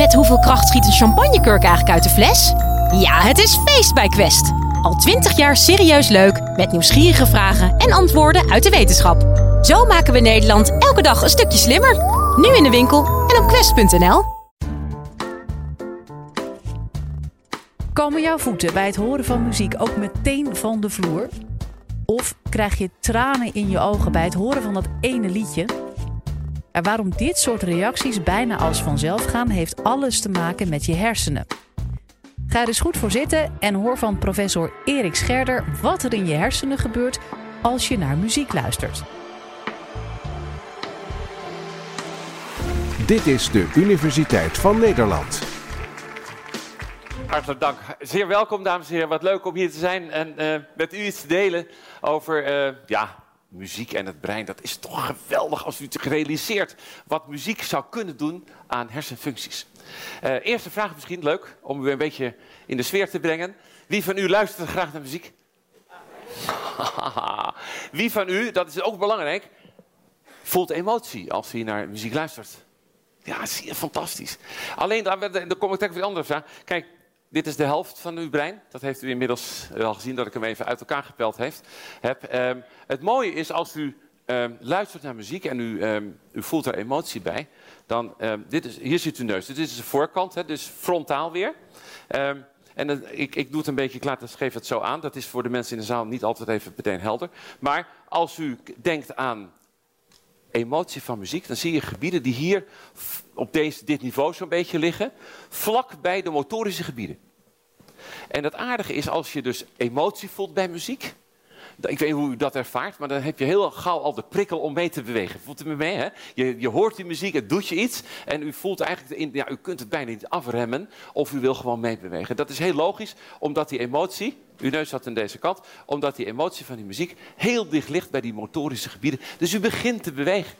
Met hoeveel kracht schiet een champagnekurk eigenlijk uit de fles? Ja, het is feest bij Quest. Al twintig jaar serieus leuk, met nieuwsgierige vragen en antwoorden uit de wetenschap. Zo maken we Nederland elke dag een stukje slimmer. Nu in de winkel en op quest.nl. Komen jouw voeten bij het horen van muziek ook meteen van de vloer? Of krijg je tranen in je ogen bij het horen van dat ene liedje? En waarom dit soort reacties bijna als vanzelf gaan, heeft alles te maken met je hersenen. Ga er eens goed voor zitten en hoor van professor Erik Scherder wat er in je hersenen gebeurt als je naar muziek luistert. Dit is de Universiteit van Nederland. Hartelijk dank. Zeer welkom, dames en heren. Wat leuk om hier te zijn en uh, met u iets te delen over uh, ja, muziek en het brein. Dat is toch geweldig als u het realiseert wat muziek zou kunnen doen aan hersenfuncties. Uh, eerste vraag misschien, leuk, om u een beetje in de sfeer te brengen. Wie van u luistert graag naar muziek? Wie van u, dat is ook belangrijk, voelt emotie als hij naar muziek luistert? Ja, zie je, fantastisch. Alleen, dan kom ik tegen voor de andere. Kijk, dit is de helft van uw brein. Dat heeft u inmiddels wel gezien dat ik hem even uit elkaar gepeld heb. Um, het mooie is als u um, luistert naar muziek en u, um, u voelt er emotie bij. Dan, dit is, hier zit uw neus. Dit is de voorkant, hè, dus frontaal weer. en ik, ik doe het een beetje, laat het, geef het zo aan. Dat is voor de mensen in de zaal niet altijd even meteen helder. Maar als u denkt aan emotie van muziek, dan zie je gebieden die hier op deze, dit niveau zo'n beetje liggen, vlak bij de motorische gebieden. En het aardige is als je dus emotie voelt bij muziek. Ik weet hoe u dat ervaart, maar dan heb je heel gauw al de prikkel om mee te bewegen. Voelt u me mee? Hè? Je, je hoort die muziek, het doet je iets. En u voelt eigenlijk, in, ja, u kunt het bijna niet afremmen. Of u wil gewoon meebewegen. Dat is heel logisch, omdat die emotie, uw neus zat aan deze kant, omdat die emotie van die muziek heel dicht ligt bij die motorische gebieden. Dus u begint te bewegen.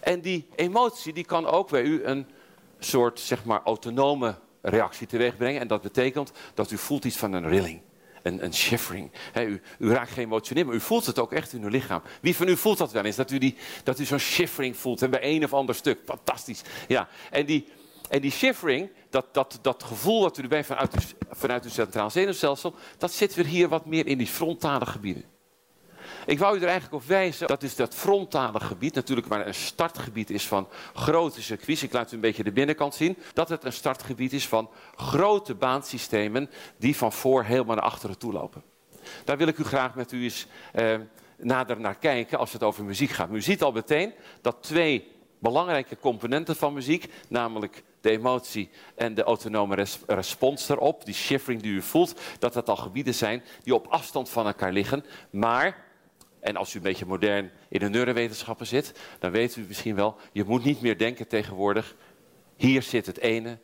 En die emotie die kan ook bij u een soort zeg maar, autonome reactie teweeg brengen. En dat betekent dat u voelt iets van een rilling. Een, een shivering. u, u, raakt geëmotioneerd, maar u voelt het ook echt in uw lichaam. Wie van u voelt dat wel eens? Dat u, die, dat u zo'n shivering voelt en bij een of ander stuk. Fantastisch. Ja. En, die, en die shivering, dat, dat, dat gevoel dat u erbij vanuit, vanuit uw centraal zenuwstelsel, dat zit weer hier wat meer in die frontale gebieden. Ik wou u er eigenlijk op wijzen, dat is dat frontale gebied, natuurlijk waar een startgebied is van grote circuits. Ik laat u een beetje de binnenkant zien. Dat het een startgebied is van grote baansystemen die van voor helemaal naar achteren toe lopen. Daar wil ik u graag met u eens eh, nader naar kijken als het over muziek gaat. U ziet al meteen dat twee belangrijke componenten van muziek, namelijk de emotie en de autonome res respons erop, die shivering die u voelt, dat dat al gebieden zijn die op afstand van elkaar liggen, maar en als u een beetje modern in de neurowetenschappen zit, dan weet u misschien wel, je moet niet meer denken tegenwoordig, hier zit het ene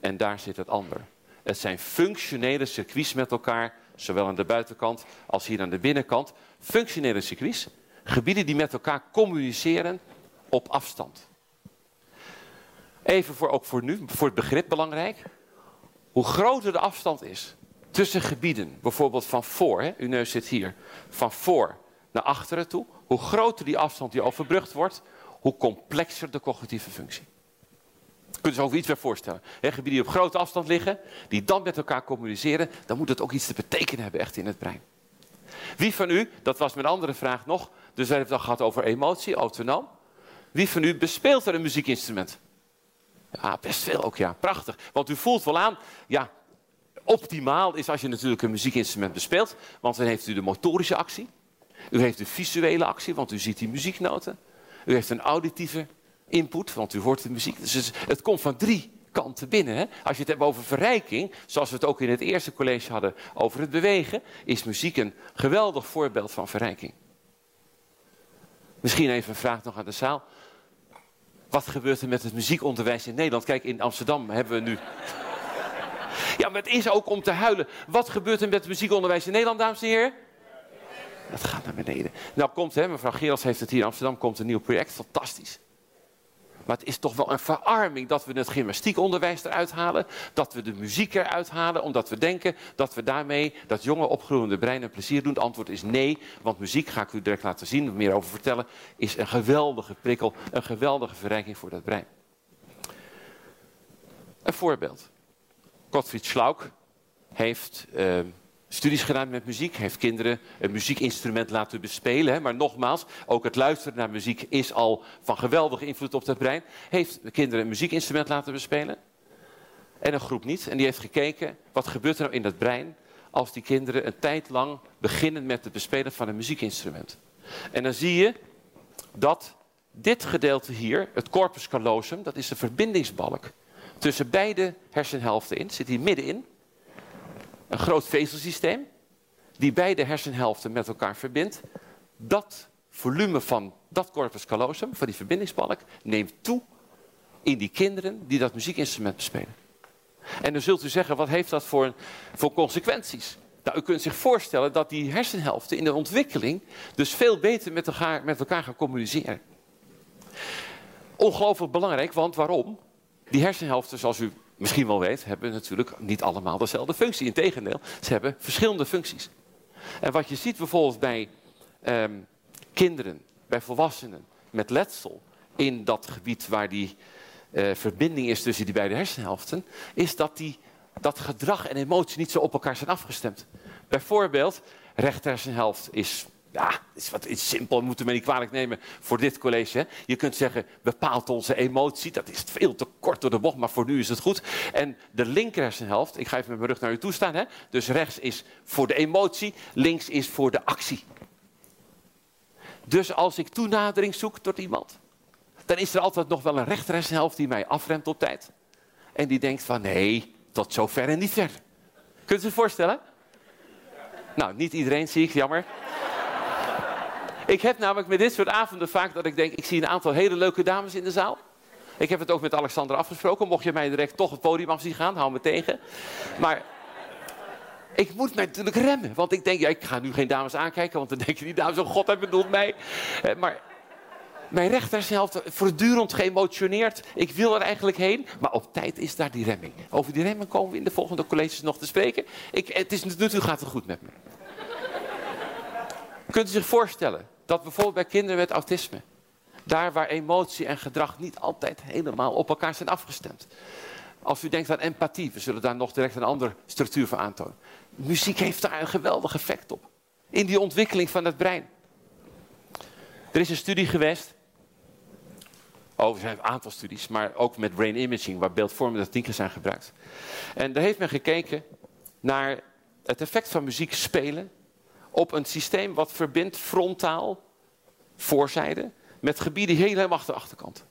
en daar zit het ander. Het zijn functionele circuits met elkaar, zowel aan de buitenkant als hier aan de binnenkant. Functionele circuits, gebieden die met elkaar communiceren op afstand. Even voor, ook voor nu, voor het begrip belangrijk. Hoe groter de afstand is tussen gebieden, bijvoorbeeld van voor, hè, uw neus zit hier, van voor naar achteren toe, hoe groter die afstand die overbrugd wordt, hoe complexer de cognitieve functie. Je kunt je over iets weer voorstellen. Gebieden die op grote afstand liggen, die dan met elkaar communiceren, dan moet het ook iets te betekenen hebben echt in het brein. Wie van u, dat was mijn andere vraag nog, dus we hebben het al gehad over emotie, autonoom. Wie van u bespeelt er een muziekinstrument? Ja, best veel ook, ja. Prachtig. Want u voelt wel aan, ja, optimaal is als je natuurlijk een muziekinstrument bespeelt, want dan heeft u de motorische actie. U heeft de visuele actie, want u ziet die muzieknoten. U heeft een auditieve input, want u hoort de muziek. Dus het komt van drie kanten binnen. Hè? Als je het hebt over verrijking, zoals we het ook in het eerste college hadden over het bewegen, is muziek een geweldig voorbeeld van verrijking. Misschien even een vraag nog aan de zaal. Wat gebeurt er met het muziekonderwijs in Nederland? Kijk, in Amsterdam hebben we nu. Ja, maar het is ook om te huilen. Wat gebeurt er met het muziekonderwijs in Nederland, dames en heren? Dat gaat naar beneden. Nou komt, hè, mevrouw Gerels heeft het hier in Amsterdam, komt een nieuw project, fantastisch. Maar het is toch wel een verarming dat we het gymnastiekonderwijs eruit halen. Dat we de muziek eruit halen. Omdat we denken dat we daarmee dat jonge opgroeiende brein een plezier doen. Het antwoord is nee. Want muziek, ga ik u direct laten zien, meer over vertellen. Is een geweldige prikkel. Een geweldige verrijking voor dat brein. Een voorbeeld. Gottfried Schlauk heeft uh, studies gedaan met muziek, heeft kinderen een muziekinstrument laten bespelen. Hè. Maar nogmaals, ook het luisteren naar muziek is al van geweldige invloed op het brein. Heeft kinderen een muziekinstrument laten bespelen en een groep niet. En die heeft gekeken, wat gebeurt er nou in dat brein als die kinderen een tijd lang beginnen met het bespelen van een muziekinstrument. En dan zie je dat dit gedeelte hier, het corpus callosum, dat is de verbindingsbalk tussen beide hersenhelften in, zit hier middenin. Een groot vezelsysteem die beide hersenhelften met elkaar verbindt. Dat volume van dat corpus callosum, van die verbindingsbalk, neemt toe in die kinderen die dat muziekinstrument bespelen. En dan zult u zeggen, wat heeft dat voor, voor consequenties? Nou, u kunt zich voorstellen dat die hersenhelften in de ontwikkeling dus veel beter met elkaar, met elkaar gaan communiceren. Ongelooflijk belangrijk, want waarom? Die hersenhelften, zoals u misschien wel weet, hebben natuurlijk niet allemaal dezelfde functie. Integendeel, ze hebben verschillende functies. En wat je ziet bijvoorbeeld bij ehm, kinderen, bij volwassenen met letsel in dat gebied waar die uh, verbinding is tussen die beide hersenhelften, is dat die, dat gedrag en emotie niet zo op elkaar zijn afgestemd. Bijvoorbeeld, rechter hersenhelft is ja, is wat is simpel, moeten we niet kwalijk nemen voor dit college. Je kunt zeggen, bepaalt onze emotie. Dat is veel te kort door de bocht, maar voor nu is het goed. En de linker ik ga even met mijn rug naar u toe staan. Hè? Dus rechts is voor de emotie, links is voor de actie. Dus als ik toenadering zoek tot iemand, dan is er altijd nog wel een rechter die mij afremt op tijd. En die denkt van, nee, tot zover en niet verder. Kunt u zich voorstellen? Nou, niet iedereen zie ik, jammer. Ik heb namelijk met dit soort avonden vaak dat ik denk, ik zie een aantal hele leuke dames in de zaal. Ik heb het ook met Alexander afgesproken. Mocht je mij direct toch het podium af zien gaan, hou me tegen. Maar ik moet mij natuurlijk remmen. Want ik denk, ja, ik ga nu geen dames aankijken. Want dan denken die dames, oh god, hij bedoelt mij. Eh, maar mijn rechterhelft voortdurend geëmotioneerd. Ik wil er eigenlijk heen. Maar op tijd is daar die remming. Over die remming komen we in de volgende colleges nog te spreken. Ik, het is, natuurlijk gaat het goed met me. Kunt u zich voorstellen dat bijvoorbeeld bij kinderen met autisme, daar waar emotie en gedrag niet altijd helemaal op elkaar zijn afgestemd. Als u denkt aan empathie, we zullen daar nog direct een andere structuur voor aantonen. Muziek heeft daar een geweldig effect op. In die ontwikkeling van het brein. Er is een studie geweest. Oh, er zijn een aantal studies, maar ook met brain imaging, waar beeldvormende technieken zijn gebruikt. En daar heeft men gekeken naar het effect van muziek spelen op een systeem wat verbindt frontaal, voorzijde, met gebieden helemaal achter de achterkant.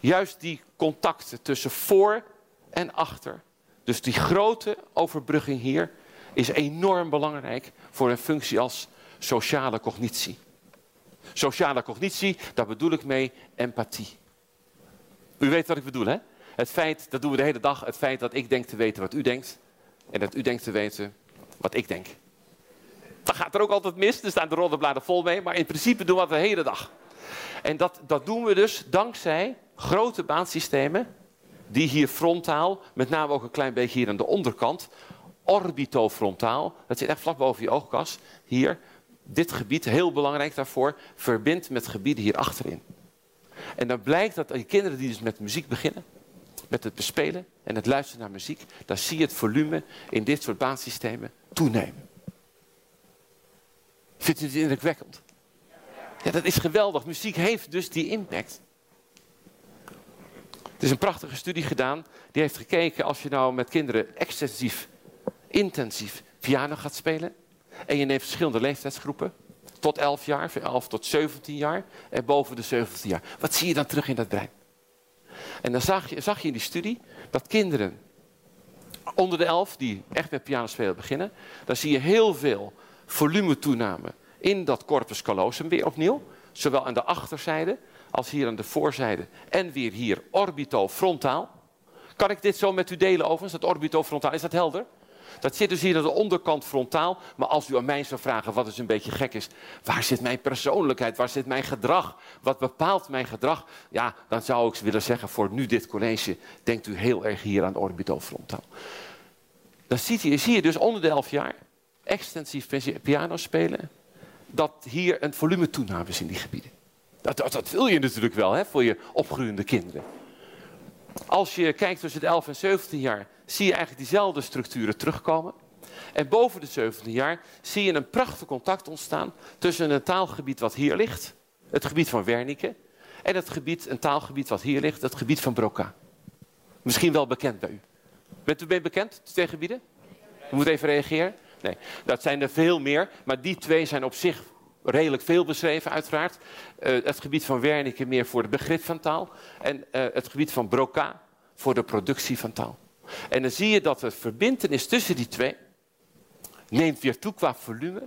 Juist die contacten tussen voor en achter, dus die grote overbrugging hier, is enorm belangrijk voor een functie als sociale cognitie. Sociale cognitie, daar bedoel ik mee empathie. U weet wat ik bedoel, hè? Het feit, dat doen we de hele dag, het feit dat ik denk te weten wat u denkt. En dat u denkt te weten wat ik denk. Dat gaat er ook altijd mis, er staan de rode bladen vol mee, maar in principe doen we dat de hele dag. En dat, dat doen we dus dankzij grote baansystemen, die hier frontaal, met name ook een klein beetje hier aan de onderkant, orbitofrontaal, dat zit echt vlak boven je oogkas, hier, dit gebied, heel belangrijk daarvoor, verbindt met gebieden hier achterin. En dan blijkt dat die kinderen die dus met muziek beginnen, met het bespelen en het luisteren naar muziek, dan zie je het volume in dit soort baansystemen toenemen. Vindt u het indrukwekkend? Ja, dat is geweldig. Muziek heeft dus die impact. Er is een prachtige studie gedaan. Die heeft gekeken als je nou met kinderen extensief, intensief piano gaat spelen. En je neemt verschillende leeftijdsgroepen. Tot 11 jaar, van 11 tot 17 jaar. En boven de 17 jaar. Wat zie je dan terug in dat brein? En dan zag je, zag je in die studie dat kinderen onder de 11 die echt met piano spelen beginnen. Dan zie je heel veel volumetoename in dat corpus callosum weer opnieuw. Zowel aan de achterzijde als hier aan de voorzijde. En weer hier orbitofrontaal. Kan ik dit zo met u delen overigens, dat orbitofrontaal? Is dat helder? Dat zit dus hier aan de onderkant frontaal. Maar als u aan mij zou vragen wat dus een beetje gek is. Waar zit mijn persoonlijkheid? Waar zit mijn gedrag? Wat bepaalt mijn gedrag? Ja, dan zou ik willen zeggen voor nu dit college. Denkt u heel erg hier aan orbitofrontaal. Dan ziet u, je dus onder de elf jaar extensief piano spelen, dat hier een volume is in die gebieden. Dat, dat, dat wil je natuurlijk wel hè, voor je opgroeiende kinderen. Als je kijkt tussen de 11 en 17 jaar, zie je eigenlijk diezelfde structuren terugkomen. En boven de 17 jaar zie je een prachtig contact ontstaan tussen een taalgebied wat hier ligt, het gebied van Wernicke, en het gebied, een taalgebied wat hier ligt, het gebied van Broca. Misschien wel bekend bij u. Bent u mee bekend, de twee gebieden? U moet even reageren. Nee, dat zijn er veel meer, maar die twee zijn op zich redelijk veel beschreven, uiteraard. Uh, het gebied van Wernicke meer voor het begrip van taal. En uh, het gebied van Broca voor de productie van taal. En dan zie je dat de verbindenis tussen die twee neemt weer toe qua volume.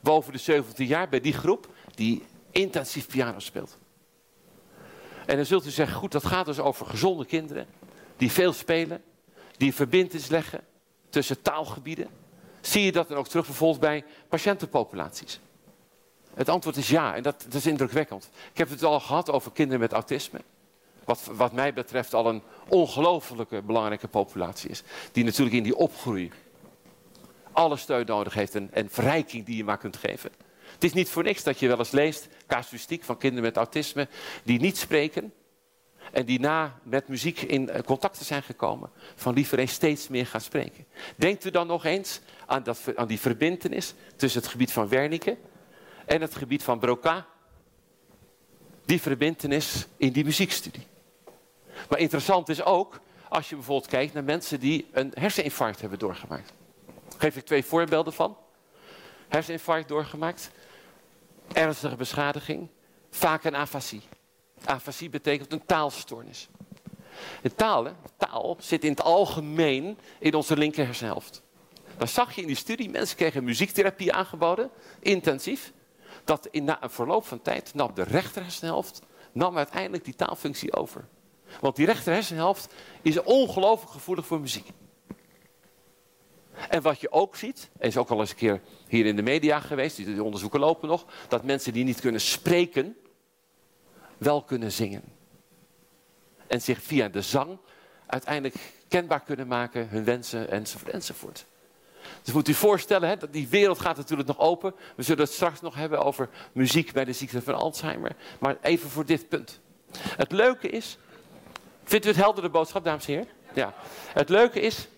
Boven de 17 jaar bij die groep die intensief piano speelt. En dan zult u zeggen, goed, dat gaat dus over gezonde kinderen. Die veel spelen. Die verbindenis leggen tussen taalgebieden. Zie je dat dan ook terug bijvoorbeeld bij patiëntenpopulaties? Het antwoord is ja, en dat, dat, is indrukwekkend. Ik heb het al gehad over kinderen met autisme. Wat, wat mij betreft al een ongelofelijke belangrijke populatie is. Die natuurlijk in die opgroei alle steun nodig heeft en, en verrijking die je maar kunt geven. Het is niet voor niks dat je wel eens leest, casuïstiek van kinderen met autisme, die niet spreken. En die na met muziek in eh, contact zijn gekomen, van liever eens steeds meer gaan spreken. Denkt u dan nog eens aan, dat, aan die verbindenis tussen het gebied van Wernicke en het gebied van Broca? Die verbindenis in die muziekstudie. Maar interessant is ook, als je bijvoorbeeld kijkt naar mensen die een herseninfarct hebben doorgemaakt. Geef ik twee voorbeelden van. Herseninfarct doorgemaakt, ernstige beschadiging, vaak een afasie. Afasie betekent een taalstoornis. De taal, hè, taal zit in het algemeen in onze linker hersenhelft. Dan zag je in die studie, mensen kregen muziektherapie aangeboden, intensief. Dat in, na een verloop van tijd nam de rechter hersenhelft nam uiteindelijk die taalfunctie over. Want die rechter hersenhelft is ongelooflijk gevoelig voor muziek. En wat je ook ziet, en is ook al eens een keer hier in de media geweest, die onderzoeken lopen nog, dat mensen die niet kunnen spreken, wel kunnen zingen. En zich via de zang uiteindelijk kenbaar kunnen maken, hun wensen enzovoort. enzovoort. Dus moet u voorstellen, hè, dat die wereld gaat natuurlijk nog open. We zullen het straks nog hebben over muziek bij de ziekte van Alzheimer. Maar even voor dit punt. Het leuke is, vindt u het heldere boodschap, dames en heren? Ja. Het leuke is,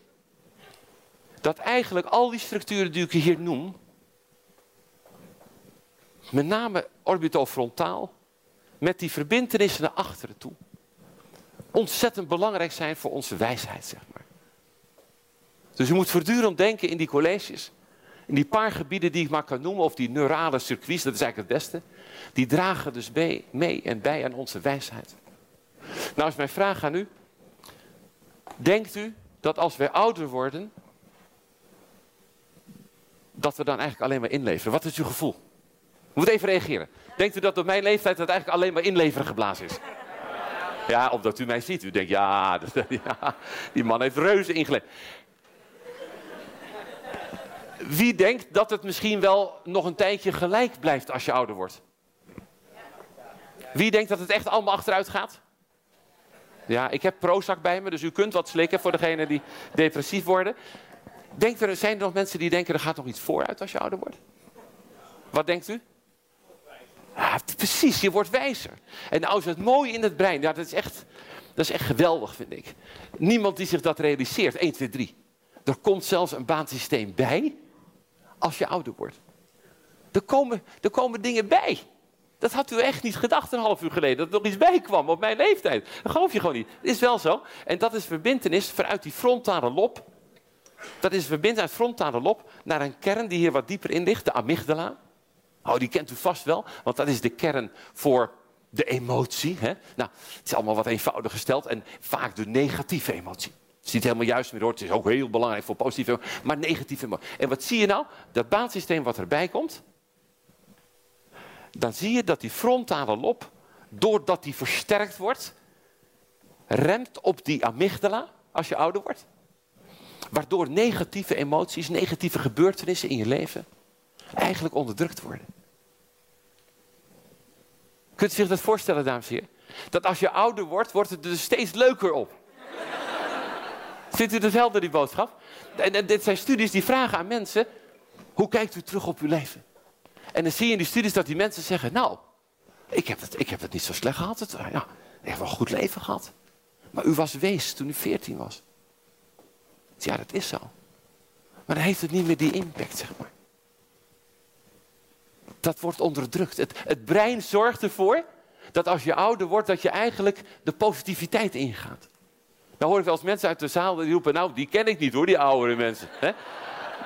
dat eigenlijk al die structuren die ik hier noem, met name orbitofrontaal, met die verbindenissen naar achteren toe, ontzettend belangrijk zijn voor onze wijsheid, zeg maar. Dus je moet voortdurend denken in die colleges, in die paar gebieden die ik maar kan noemen, of die neurale circuits, dat is eigenlijk het beste, die dragen dus mee en bij aan onze wijsheid. Nou is mijn vraag aan u, denkt u dat als wij ouder worden, dat we dan eigenlijk alleen maar inleveren? Wat is uw gevoel? U moet even reageren. Denkt u dat op mijn leeftijd dat eigenlijk alleen maar inleveren geblazen is? Ja, omdat u mij ziet. U denkt, ja, die man heeft reuze ingeleverd. Wie denkt dat het misschien wel nog een tijdje gelijk blijft als je ouder wordt? Wie denkt dat het echt allemaal achteruit gaat? Ja, ik heb Prozac bij me, dus u kunt wat slikken voor degenen die depressief worden. Denkt er, zijn er nog mensen die denken, er gaat nog iets vooruit als je ouder wordt? Wat denkt u? Ah, precies, je wordt wijzer. En is het mooie in het brein, ja, dat, is echt, dat is echt geweldig, vind ik. Niemand die zich dat realiseert, 1, 2, 3. Er komt zelfs een baansysteem bij als je ouder wordt. Er komen, er komen dingen bij. Dat had u echt niet gedacht een half uur geleden, dat er nog iets bij kwam op mijn leeftijd. Dat geloof je gewoon niet. Het is wel zo. En dat is verbindenis vanuit die frontale lob dat is verbind uit frontale lob naar een kern die hier wat dieper in ligt, de amygdala. Oh, die kent u vast wel, want dat is de kern voor de emotie. Hè? Nou, het is allemaal wat eenvoudig gesteld en vaak de negatieve emotie. Het is niet helemaal juist meer hoor, het is ook heel belangrijk voor positieve maar negatieve emotie. En wat zie je nou? Dat baansysteem wat erbij komt, dan zie je dat die frontale lob, doordat die versterkt wordt, remt op die amygdala als je ouder wordt. Waardoor negatieve emoties, negatieve gebeurtenissen in je leven eigenlijk onderdrukt worden. Kunt u zich dat voorstellen, dames en heren? Dat als je ouder wordt, wordt het er steeds leuker op. Vindt u helder, die boodschap? En, en, dit zijn studies die vragen aan mensen, hoe kijkt u terug op uw leven? En dan zie je in die studies dat die mensen zeggen, nou, ik heb het, ik heb het niet zo slecht gehad. Ja, ik heb wel een goed leven gehad. Maar u was wees toen u 14 was. Ja, dat is zo. Maar dan heeft het niet meer die impact, zeg maar. Dat wordt onderdrukt. Het, het brein zorgt ervoor dat als je ouder wordt, dat je eigenlijk de positiviteit ingaat. Dan hoor ik wel eens mensen uit de zaal die roepen, nou, die ken ik niet hoor, die oudere mensen.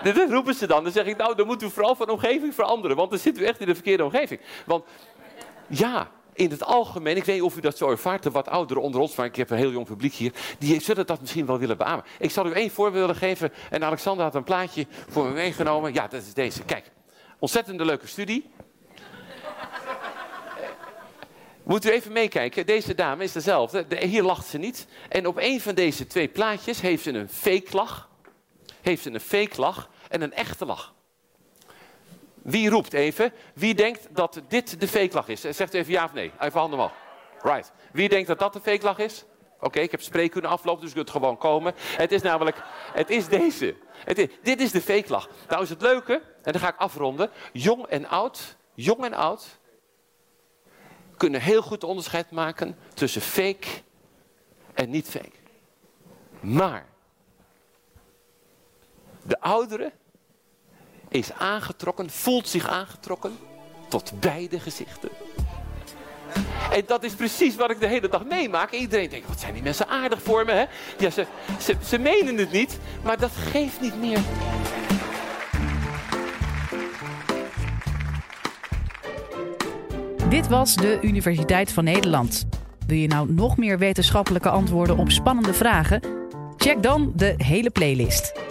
Dat roepen ze dan. Dan zeg ik, nou, dan moet u vooral van omgeving veranderen. Want dan zitten u echt in de verkeerde omgeving. Want ja, in het algemeen, ik weet niet of u dat zo ervaart, de wat ouderen onder ons, maar ik heb een heel jong publiek hier, die zullen dat misschien wel willen beamen. Ik zal u één voorbeeld willen geven. En Alexander had een plaatje voor me meegenomen. Ja, dat is deze. Kijk, ontzettende leuke studie. Moet u even meekijken. Deze dame is dezelfde. hier lacht ze niet. En op een van deze twee plaatjes heeft ze een fake lach. Heeft ze een fake lach en een echte lach. Wie roept even? Wie denkt dat dit de fake lach is? Zegt u even ja of nee. Even handen omhoog. Right. Wie denkt dat dat de fake lach is? Oké, ik heb spreek kunnen aflopen, dus u kunt gewoon komen. Het is namelijk, het is deze. Het is, dit is de fake lach. Nou is het leuke, en dan ga ik afronden. Jong en oud, jong en oud, kunnen heel goed onderscheid maken tussen fake en niet fake. Maar de oudere is aangetrokken, voelt zich aangetrokken tot beide gezichten. En dat is precies wat ik de hele dag meemaak. Iedereen denkt, wat zijn die mensen aardig voor me, hè? Ja, ze, ze menen het niet, maar dat geeft niet meer. Dit was de Universiteit van Nederland. Wil je nou nog meer wetenschappelijke antwoorden op spannende vragen? Check dan de hele playlist.